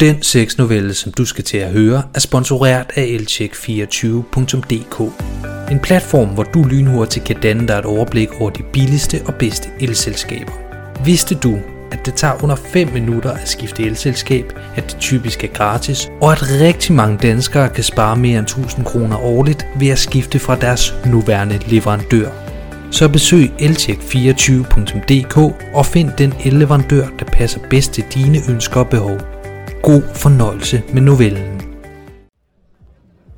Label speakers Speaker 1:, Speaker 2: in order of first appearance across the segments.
Speaker 1: Den sexnovelle, som du skal til at høre, er sponsoreret af elcheck24.dk. En platform, hvor du lynhurtigt kan danne dig et overblik over de billigste og bedste elselskaber. Vidste du, at det tager under 5 minutter at skifte elselskab, at det typisk er gratis, og at rigtig mange danskere kan spare mere end 1000 kroner årligt ved at skifte fra deres nuværende leverandør. Så besøg elcheck24.dk og find den elleverandør, der passer bedst til dine ønsker og behov. God fornøjelse med novellen.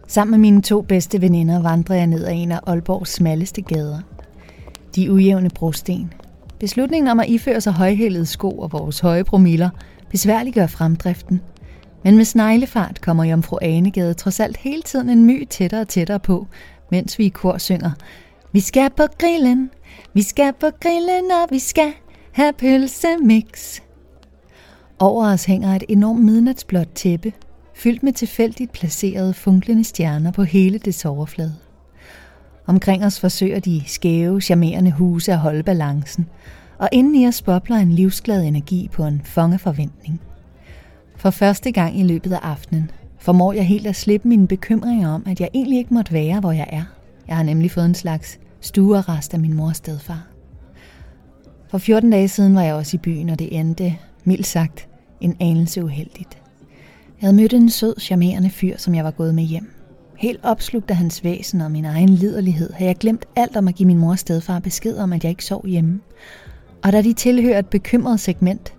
Speaker 2: Sammen med mine to bedste veninder vandrer jeg ned ad en af Aalborgs smalleste gader. De ujævne brosten. Beslutningen om at iføre sig højhælede sko og vores høje promiller besværliggør fremdriften. Men med sneglefart kommer Jomfru Anegade trods alt hele tiden en my tættere og tættere på, mens vi i kor synger Vi skal på grillen, vi skal på grillen, og vi skal have pølsemix. Over os hænger et enormt midnatsblåt tæppe, fyldt med tilfældigt placerede funklende stjerner på hele dets overflade. Omkring os forsøger de skæve, charmerende huse at holde balancen, og inden i os bobler en livsglad energi på en forventning. For første gang i løbet af aftenen formår jeg helt at slippe mine bekymringer om, at jeg egentlig ikke måtte være, hvor jeg er. Jeg har nemlig fået en slags stuerrest af min mors stedfar. For 14 dage siden var jeg også i byen, og det endte, mildt sagt, en anelse uheldigt. Jeg havde mødt en sød, charmerende fyr, som jeg var gået med hjem. Helt opslugt af hans væsen og min egen liderlighed, havde jeg glemt alt om at give min mor stedfar besked om, at jeg ikke sov hjemme. Og da de tilhører et bekymret segment,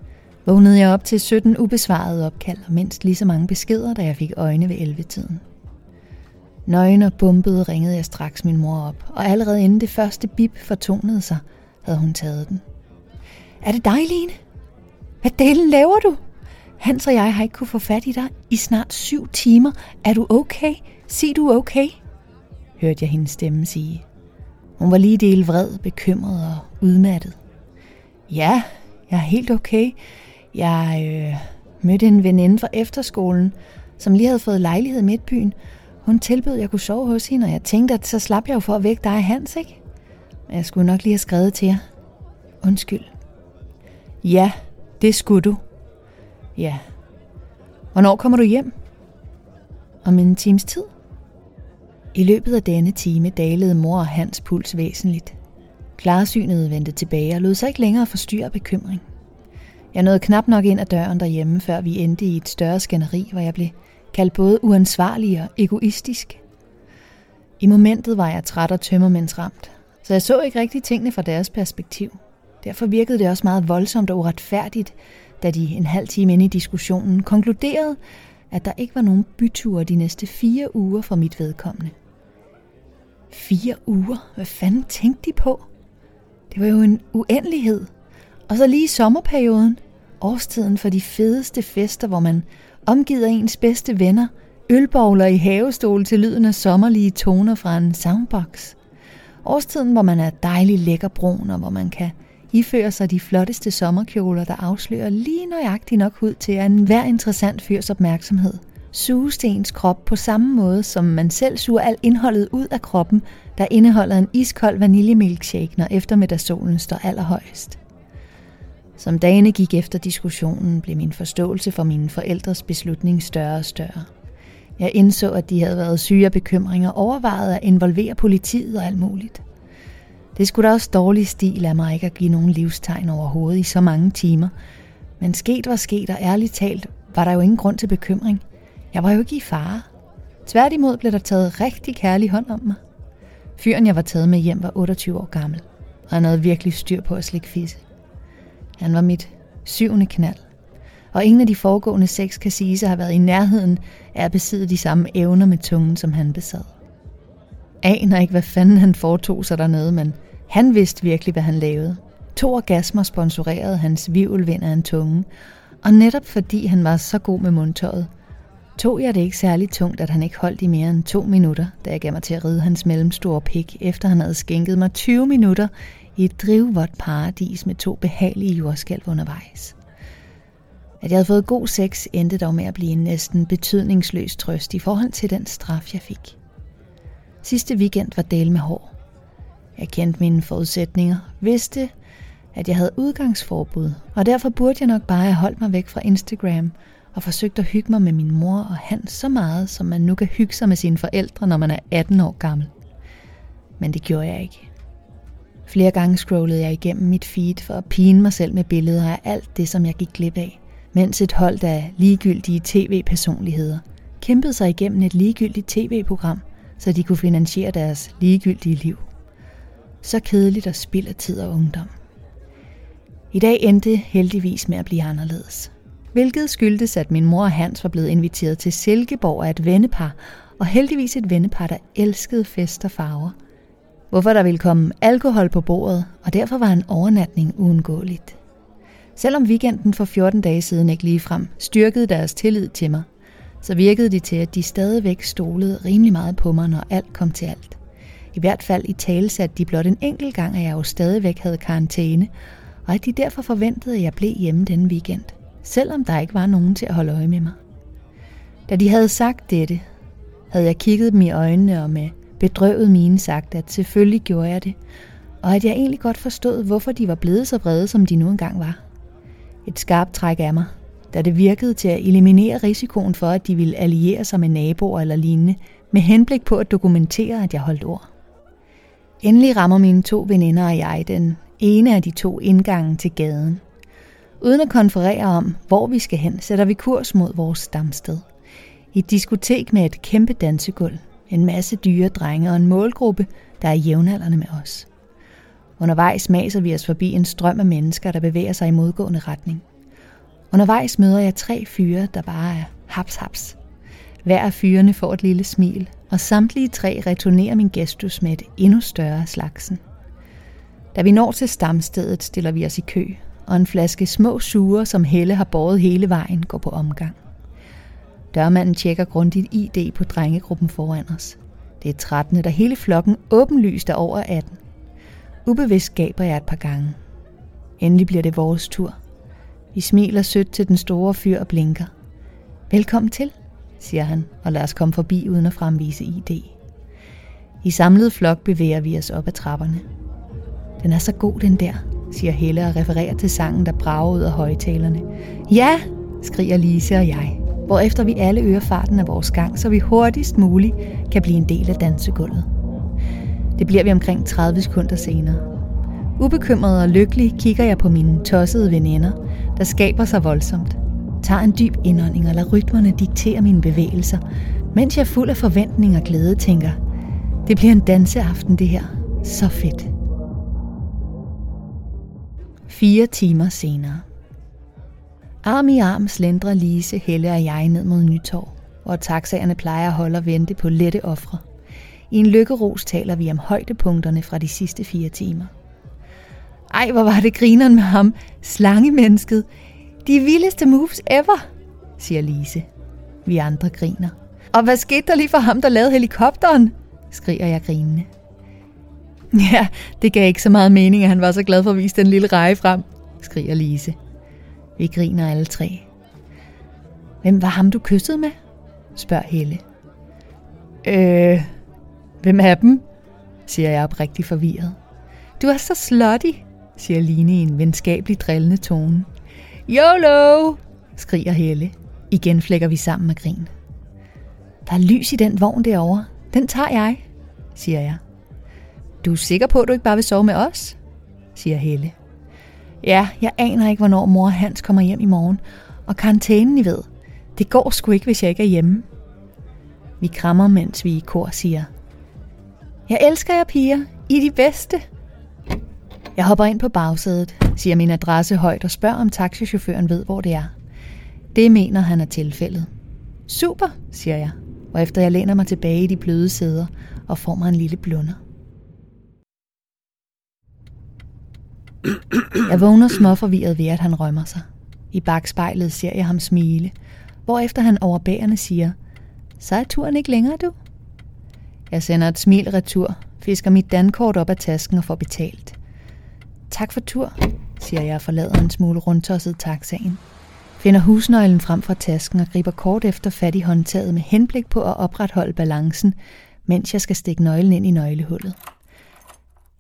Speaker 2: vågnede jeg op til 17 ubesvarede opkald og mindst lige så mange beskeder, da jeg fik øjne ved 11-tiden. Nøgen og bumpet ringede jeg straks min mor op, og allerede inden det første bip fortonede sig, havde hun taget den. Er det dig, Line? Hvad delen laver du? Hans og jeg har ikke kunne få fat i dig i snart syv timer. Er du okay? Sig du okay? Hørte jeg hendes stemme sige. Hun var lige del vred, bekymret og udmattet. Ja, jeg er helt okay. Jeg øh, mødte en veninde fra efterskolen, som lige havde fået lejlighed i Midtbyen. Hun tilbød, at jeg kunne sove hos hende, og jeg tænkte, at så slap jeg jo for at vække dig Hans, ikke? Men jeg skulle nok lige have skrevet til jer. Undskyld. Ja, det skulle du. Ja. Hvornår kommer du hjem? Om en times tid. I løbet af denne time dalede mor og hans puls væsentligt. Klarsynet vendte tilbage og lod sig ikke længere forstyrre bekymring. Jeg nåede knap nok ind ad døren derhjemme, før vi endte i et større skænderi, hvor jeg blev kaldt både uansvarlig og egoistisk. I momentet var jeg træt og tømmermændsramt, så jeg så ikke rigtig tingene fra deres perspektiv. Derfor virkede det også meget voldsomt og uretfærdigt, da de en halv time inde i diskussionen konkluderede, at der ikke var nogen byture de næste fire uger for mit vedkommende. Fire uger? Hvad fanden tænkte de på? Det var jo en uendelighed. Og så lige i sommerperioden, årstiden for de fedeste fester, hvor man omgiver ens bedste venner, ølbowler i havestol til lyden af sommerlige toner fra en soundbox. Årstiden, hvor man er dejlig lækker brun, og hvor man kan ifører sig de flotteste sommerkjoler, der afslører lige nøjagtigt nok ud til, at en hver interessant fyrs opmærksomhed suges til ens krop på samme måde, som man selv suger alt indholdet ud af kroppen, der indeholder en iskold vaniljemilkshake, når eftermiddagssolen står allerhøjest. Som dagene gik efter diskussionen, blev min forståelse for mine forældres beslutning større og større. Jeg indså, at de havde været syge af bekymringer, overvejet at involvere politiet og alt muligt. Det skulle da også dårlig stil af mig ikke at give nogen livstegn overhovedet i så mange timer. Men sket var sket, og ærligt talt var der jo ingen grund til bekymring. Jeg var jo ikke i fare. Tværtimod blev der taget rigtig kærlig hånd om mig. Fyren, jeg var taget med hjem, var 28 år gammel, og han havde virkelig styr på at slikke fisse. Han var mit syvende knald, og ingen af de foregående seks kan sige sig have været i nærheden af at besidde de samme evner med tungen, som han besad. Aner ikke, hvad fanden han foretog sig dernede, men han vidste virkelig, hvad han lavede. To orgasmer sponsorerede hans vivelvind af en tunge, og netop fordi han var så god med mundtøjet, tog jeg det ikke særlig tungt, at han ikke holdt i mere end to minutter, da jeg gav mig til at ride hans mellemstore pik, efter han havde skænket mig 20 minutter i et drivvådt paradis med to behagelige jordskælv undervejs. At jeg havde fået god sex endte dog med at blive en næsten betydningsløs trøst i forhold til den straf, jeg fik. Sidste weekend var del med hår. Jeg kendte mine forudsætninger, vidste, at jeg havde udgangsforbud, og derfor burde jeg nok bare have holdt mig væk fra Instagram og forsøgt at hygge mig med min mor og han så meget, som man nu kan hygge sig med sine forældre, når man er 18 år gammel. Men det gjorde jeg ikke. Flere gange scrollede jeg igennem mit feed for at pine mig selv med billeder af alt det, som jeg gik glip af, mens et hold af ligegyldige tv-personligheder kæmpede sig igennem et ligegyldigt tv-program, så de kunne finansiere deres ligegyldige liv. Så kedeligt og spild af tid og ungdom. I dag endte heldigvis med at blive anderledes. Hvilket skyldtes, at min mor og Hans var blevet inviteret til Silkeborg af et vennepar, og heldigvis et vennepar, der elskede fest og farver. Hvorfor der ville komme alkohol på bordet, og derfor var en overnatning uundgåeligt. Selvom weekenden for 14 dage siden ikke lige frem styrkede deres tillid til mig, så virkede det til, at de stadigvæk stolede rimelig meget på mig, når alt kom til alt. I hvert fald i tale satte de blot en enkelt gang, at jeg jo stadigvæk havde karantæne, og at de derfor forventede, at jeg blev hjemme denne weekend, selvom der ikke var nogen til at holde øje med mig. Da de havde sagt dette, havde jeg kigget dem i øjnene og med bedrøvet mine sagt, at selvfølgelig gjorde jeg det, og at jeg egentlig godt forstod, hvorfor de var blevet så vrede, som de nu engang var. Et skarpt træk af mig, da det virkede til at eliminere risikoen for, at de ville alliere sig med naboer eller lignende, med henblik på at dokumentere, at jeg holdt ord. Endelig rammer mine to veninder og jeg den ene af de to indgange til gaden. Uden at konferere om, hvor vi skal hen, sætter vi kurs mod vores stamsted. Et diskotek med et kæmpe dansegulv, en masse dyre drenge og en målgruppe, der er jævnaldrende med os. Undervejs maser vi os forbi en strøm af mennesker, der bevæger sig i modgående retning. Undervejs møder jeg tre fyre, der bare er haps-haps. Hver af fyrene får et lille smil, og samtlige tre returnerer min gestus med et endnu større slagsen. Da vi når til stamstedet, stiller vi os i kø, og en flaske små sure, som Helle har båret hele vejen, går på omgang. Dørmanden tjekker grundigt ID på drengegruppen foran os. Det er 13, der hele flokken åbenlyst er over 18. Ubevidst gaber jeg et par gange. Endelig bliver det vores tur. Vi smiler sødt til den store fyr og blinker. Velkommen til, siger han, og lad os komme forbi uden at fremvise ID. I samlet flok bevæger vi os op ad trapperne. Den er så god, den der, siger Helle og refererer til sangen, der brager ud af højtalerne. Ja, skriger Lise og jeg, hvorefter vi alle øger farten af vores gang, så vi hurtigst muligt kan blive en del af dansegulvet. Det bliver vi omkring 30 sekunder senere. Ubekymret og lykkelig kigger jeg på mine tossede veninder, der skaber sig voldsomt. Tager en dyb indånding og lader rytmerne diktere mine bevægelser, mens jeg fuld af forventning og glæde tænker, det bliver en danseaften det her. Så fedt. Fire timer senere. Arm i arm slendrer Lise, Helle og jeg ned mod Nytorv, hvor taxaerne plejer at holde og vente på lette ofre. I en lykkeros taler vi om højdepunkterne fra de sidste fire timer. Ej, hvor var det grineren med ham, slangemennesket. De vildeste moves ever, siger Lise. Vi andre griner. Og hvad skete der lige for ham, der lavede helikopteren? skriger jeg grinende. Ja, det gav ikke så meget mening, at han var så glad for at vise den lille reje frem, skriger Lise. Vi griner alle tre. Hvem var ham, du kyssede med? spørger Helle. Øh, hvem er dem? siger jeg oprigtigt forvirret. Du er så slutty, siger Line i en venskabelig drillende tone. YOLO, skriger Helle. Igen flækker vi sammen med grin. Der er lys i den vogn derovre. Den tager jeg, siger jeg. Du er sikker på, at du ikke bare vil sove med os? siger Helle. Ja, jeg aner ikke, hvornår mor og Hans kommer hjem i morgen. Og karantænen, I ved. Det går sgu ikke, hvis jeg ikke er hjemme. Vi krammer, mens vi i kor siger. Jeg elsker jer, piger. I er de bedste. Jeg hopper ind på bagsædet, siger min adresse højt og spørger, om taxichaufføren ved, hvor det er. Det mener han er tilfældet. Super, siger jeg, og efter jeg læner mig tilbage i de bløde sæder og får mig en lille blunder. Jeg vågner småforvirret ved, at han rømmer sig. I bagspejlet ser jeg ham smile, hvorefter han overbærende siger, så er turen ikke længere, du. Jeg sender et smil retur, fisker mit dankort op af tasken og får betalt. Tak for tur, siger jeg og forlader en smule rundtosset taxaen. Finder husnøglen frem fra tasken og griber kort efter fat i håndtaget med henblik på at opretholde balancen, mens jeg skal stikke nøglen ind i nøglehullet.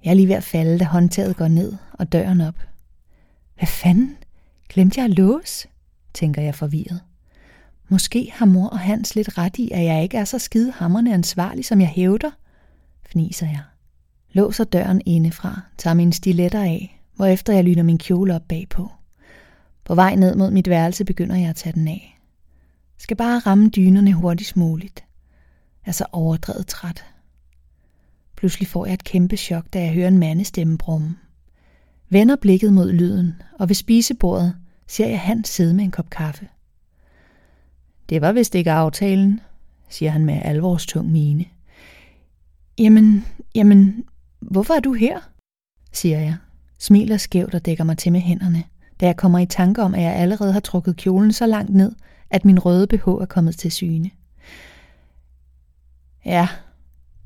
Speaker 2: Jeg er lige ved at falde, da håndtaget går ned og døren op. Hvad fanden? Glemte jeg at låse? tænker jeg forvirret. Måske har mor og Hans lidt ret i, at jeg ikke er så skide hammerne ansvarlig, som jeg hævder, fniser jeg. Låser døren indefra, tager mine stiletter af, hvorefter jeg lyner min kjole op bagpå. På vej ned mod mit værelse begynder jeg at tage den af. Skal bare ramme dynerne hurtigst muligt. Jeg er så overdrevet træt. Pludselig får jeg et kæmpe chok, da jeg hører en mandestemme brumme. Vender blikket mod lyden, og ved spisebordet ser jeg Hans sidde med en kop kaffe. Det var vist ikke aftalen, siger han med alvorstung mine. Jamen, jamen, hvorfor er du her? siger jeg, smiler skævt og dækker mig til med hænderne, da jeg kommer i tanke om, at jeg allerede har trukket kjolen så langt ned, at min røde BH er kommet til syne. Ja,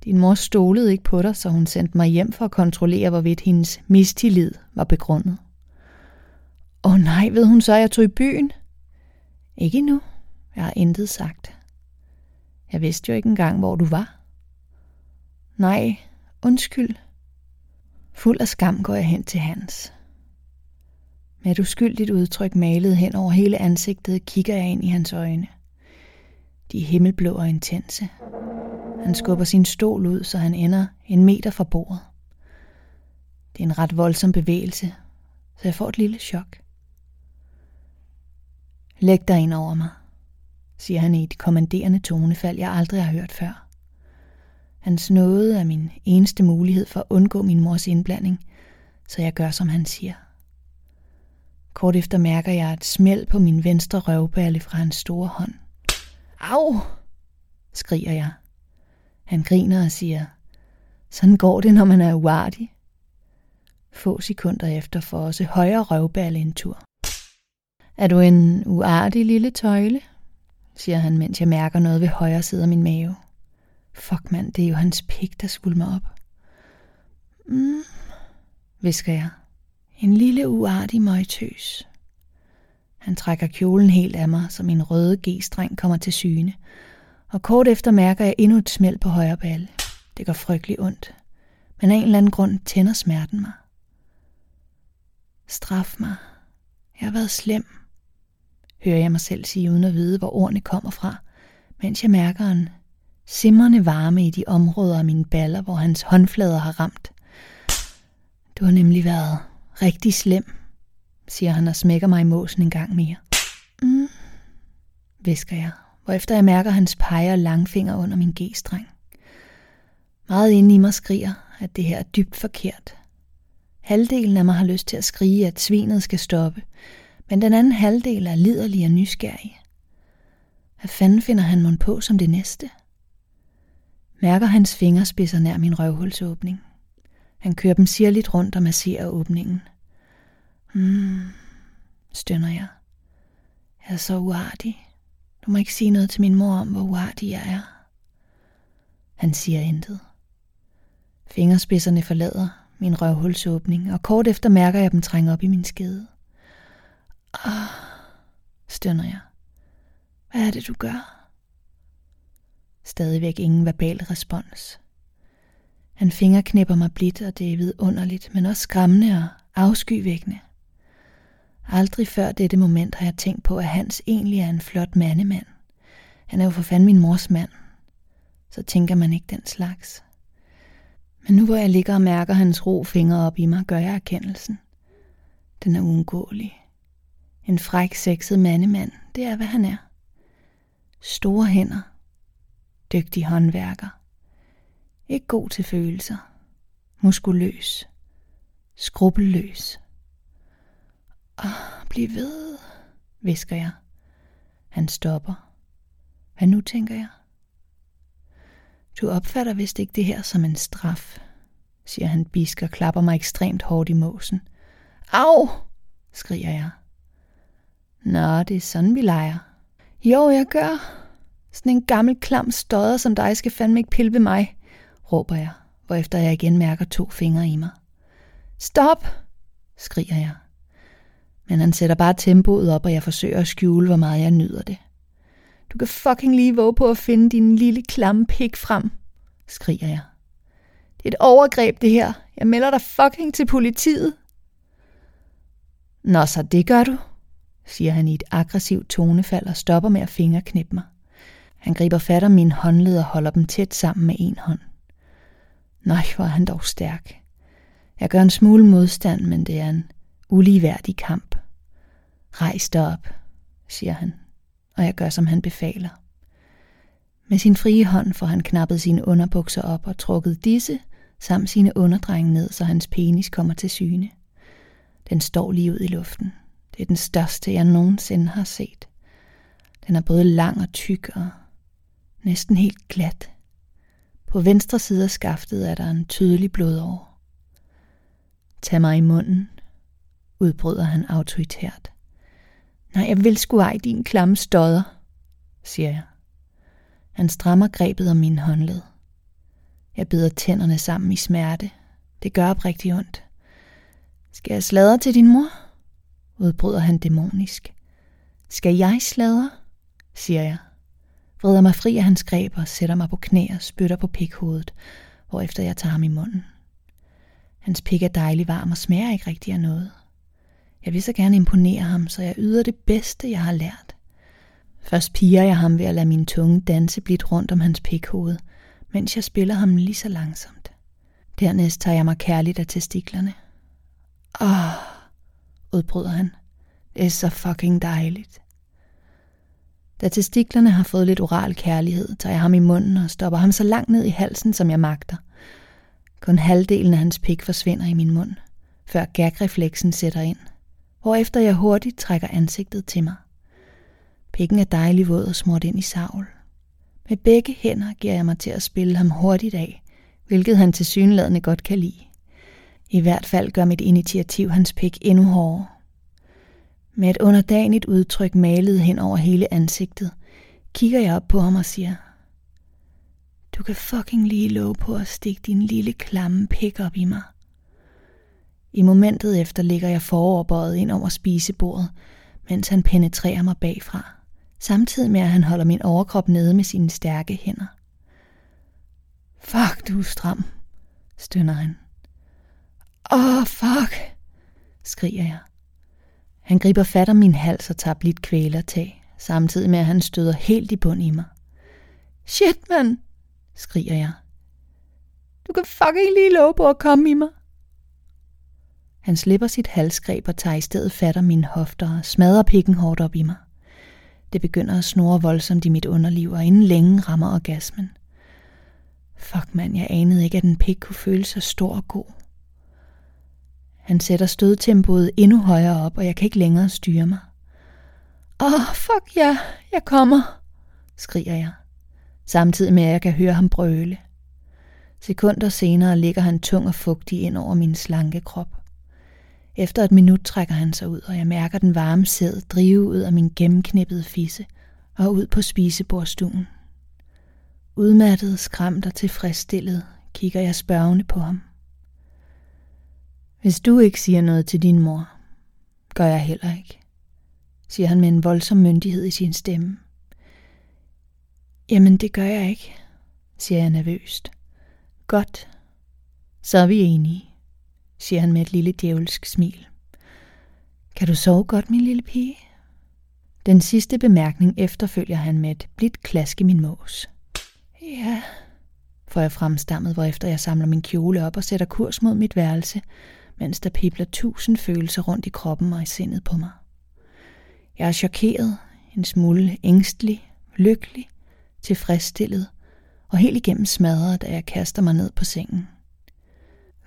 Speaker 2: din mor stolede ikke på dig, så hun sendte mig hjem for at kontrollere, hvorvidt hendes mistillid var begrundet. Åh oh nej, ved hun så, at jeg tog i byen? Ikke endnu. Jeg har intet sagt. Jeg vidste jo ikke engang, hvor du var. Nej, undskyld. Fuld af skam går jeg hen til Hans. Med et uskyldigt udtryk malet hen over hele ansigtet, kigger jeg ind i hans øjne. De er himmelblå og intense. Han skubber sin stol ud, så han ender en meter fra bordet. Det er en ret voldsom bevægelse, så jeg får et lille chok. Læg dig ind over mig, siger han i et kommanderende tonefald, jeg aldrig har hørt før. Hans nåde er min eneste mulighed for at undgå min mors indblanding, så jeg gør, som han siger. Kort efter mærker jeg et smæld på min venstre røvballe fra hans store hånd. Au! skriger jeg. Han griner og siger, sådan går det, når man er uartig. Få sekunder efter får også højre røvballe en tur. Er du en uartig lille tøjle? siger han, mens jeg mærker noget ved højre side af min mave. Fuck mand, det er jo hans pik, der svulmer op. Mm, visker jeg. En lille uartig møgtøs. Han trækker kjolen helt af mig, så min røde G-streng kommer til syne, og kort efter mærker jeg endnu et smæld på højre balle. Det går frygtelig ondt, men af en eller anden grund tænder smerten mig. Straf mig. Jeg har været slem, hører jeg mig selv sige uden at vide, hvor ordene kommer fra, mens jeg mærker en simrende varme i de områder af mine baller, hvor hans håndflader har ramt. Du har nemlig været rigtig slem, siger han og smækker mig i måsen en gang mere. Mm, visker jeg, efter jeg mærker hans peger og langfinger under min G-streng. Meget inde i mig skriger, at det her er dybt forkert. Halvdelen af mig har lyst til at skrige, at svinet skal stoppe, men den anden halvdel er liderlig og nysgerrig. Hvad fanden finder han mon på som det næste? Mærker hans fingerspidser nær min røvhulsåbning. Han kører dem sirligt rundt og masserer åbningen. Hmm, stønner jeg. Jeg er så uartig. Du må ikke sige noget til min mor om, hvor uartig jeg er. Han siger intet. Fingerspidserne forlader min røvhulsåbning, og kort efter mærker jeg dem trænge op i min skede. Ah, stønner jeg. Hvad er det, du gør? Stadigvæk ingen verbal respons. Han fingerknipper mig blidt, og det er vidunderligt, men også skræmmende og afskyvækkende. Aldrig før dette moment har jeg tænkt på, at Hans egentlig er en flot mandemand. Han er jo for fanden min mors mand. Så tænker man ikke den slags. Men nu hvor jeg ligger og mærker hans ro fingre op i mig, gør jeg erkendelsen. Den er uundgåelig. En fræk, sexet mandemand, det er, hvad han er. Store hænder. Dygtig håndværker. Ikke god til følelser. Muskuløs. Skrupelløs. Åh, ah, bliv ved, visker jeg. Han stopper. Hvad nu, tænker jeg? Du opfatter vist ikke det her som en straf, siger han bisk og klapper mig ekstremt hårdt i måsen. Au, skriger jeg. Nå, det er sådan, vi leger. Jo, jeg gør. Sådan en gammel klam stodder som dig skal fandme ikke pille ved mig, råber jeg, hvorefter jeg igen mærker to fingre i mig. Stop, skriger jeg. Men han sætter bare tempoet op, og jeg forsøger at skjule, hvor meget jeg nyder det. Du kan fucking lige våge på at finde din lille klamme pik frem, skriger jeg. Det er et overgreb, det her. Jeg melder dig fucking til politiet. Nå, så det gør du, siger han i et aggressivt tonefald og stopper med at fingerknippe mig. Han griber fat om mine håndled og holder dem tæt sammen med en hånd. Nej, hvor er han dog stærk. Jeg gør en smule modstand, men det er en uligværdig kamp. Rejs dig op, siger han, og jeg gør, som han befaler. Med sin frie hånd får han knappet sine underbukser op og trukket disse samt sine underdrenge ned, så hans penis kommer til syne. Den står lige ud i luften. Det er den største, jeg nogensinde har set. Den er både lang og tyk og næsten helt glat. På venstre side af skaftet er der en tydelig blodår. Tag mig i munden, udbryder han autoritært. Nej, jeg vil sgu ej din klamme stodder, siger jeg. Han strammer grebet om min håndled. Jeg bider tænderne sammen i smerte. Det gør oprigtigt ondt. Skal jeg sladre til din mor? udbryder han dæmonisk. Skal jeg sladre? siger jeg. Vrider mig fri af hans greb og sætter mig på knæ og spytter på pikhovedet, hvorefter jeg tager ham i munden. Hans pik er dejlig varm og smager ikke rigtig af noget. Jeg vil så gerne imponere ham, så jeg yder det bedste, jeg har lært. Først piger jeg ham ved at lade min tunge danse blidt rundt om hans pikhoved, mens jeg spiller ham lige så langsomt. Dernæst tager jeg mig kærligt af testiklerne. Åh, udbryder han. Det er så fucking dejligt. Da testiklerne har fået lidt oral kærlighed, tager jeg ham i munden og stopper ham så langt ned i halsen, som jeg magter. Kun halvdelen af hans pik forsvinder i min mund, før gagrefleksen sætter ind, hvorefter jeg hurtigt trækker ansigtet til mig. Pikken er dejlig våd og smurt ind i savl. Med begge hænder giver jeg mig til at spille ham hurtigt af, hvilket han til synladende godt kan lide. I hvert fald gør mit initiativ hans pik endnu hårdere. Med et underdanigt udtryk malet hen over hele ansigtet, kigger jeg op på ham og siger, Du kan fucking lige love på at stikke din lille klamme pik op i mig. I momentet efter ligger jeg foroverbøjet ind over spisebordet, mens han penetrerer mig bagfra, samtidig med at han holder min overkrop nede med sine stærke hænder. Fuck, du er stram, stønner han. Åh, oh, fuck, skriger jeg. Han griber fat om min hals og tager blidt kvælertag, samtidig med at han støder helt i bund i mig. Shit, mand, skriger jeg. Du kan fucking lige love på at komme i mig. Han slipper sit halsgreb og tager i stedet fat om mine hofter og smadrer pikken hårdt op i mig. Det begynder at snore voldsomt i mit underliv, og inden længe rammer orgasmen. Fuck mand, jeg anede ikke, at en pik kunne føle så stor og god. Han sætter stødtempoet endnu højere op, og jeg kan ikke længere styre mig. Åh, oh, fuck ja, yeah, jeg kommer, skriger jeg, samtidig med at jeg kan høre ham brøle. Sekunder senere ligger han tung og fugtig ind over min slanke krop. Efter et minut trækker han sig ud, og jeg mærker den varme sæd drive ud af min gennemknippede fisse og ud på spisebordstuen. Udmattet, skræmt og tilfredsstillet kigger jeg spørgende på ham. Hvis du ikke siger noget til din mor, gør jeg heller ikke, siger han med en voldsom myndighed i sin stemme. Jamen, det gør jeg ikke, siger jeg nervøst. Godt, så er vi enige, siger han med et lille djævelsk smil. Kan du sove godt, min lille pige? Den sidste bemærkning efterfølger han med et blidt klask i min mås. Ja, får jeg fremstammet, hvorefter jeg samler min kjole op og sætter kurs mod mit værelse, mens der pibler tusind følelser rundt i kroppen og i sindet på mig. Jeg er chokeret, en smule ængstelig, lykkelig, tilfredsstillet og helt igennem smadret, da jeg kaster mig ned på sengen.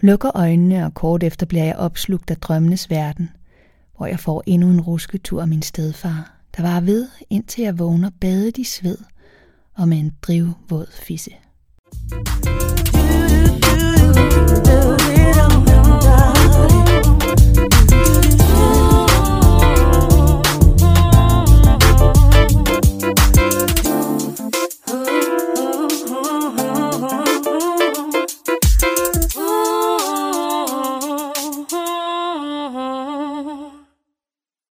Speaker 2: Lukker øjnene, og kort efter bliver jeg opslugt af drømmenes verden, hvor jeg får endnu en rusketur af min stedfar, der var ved, indtil jeg vågner badet i sved og med en drivvåd fisse. thank you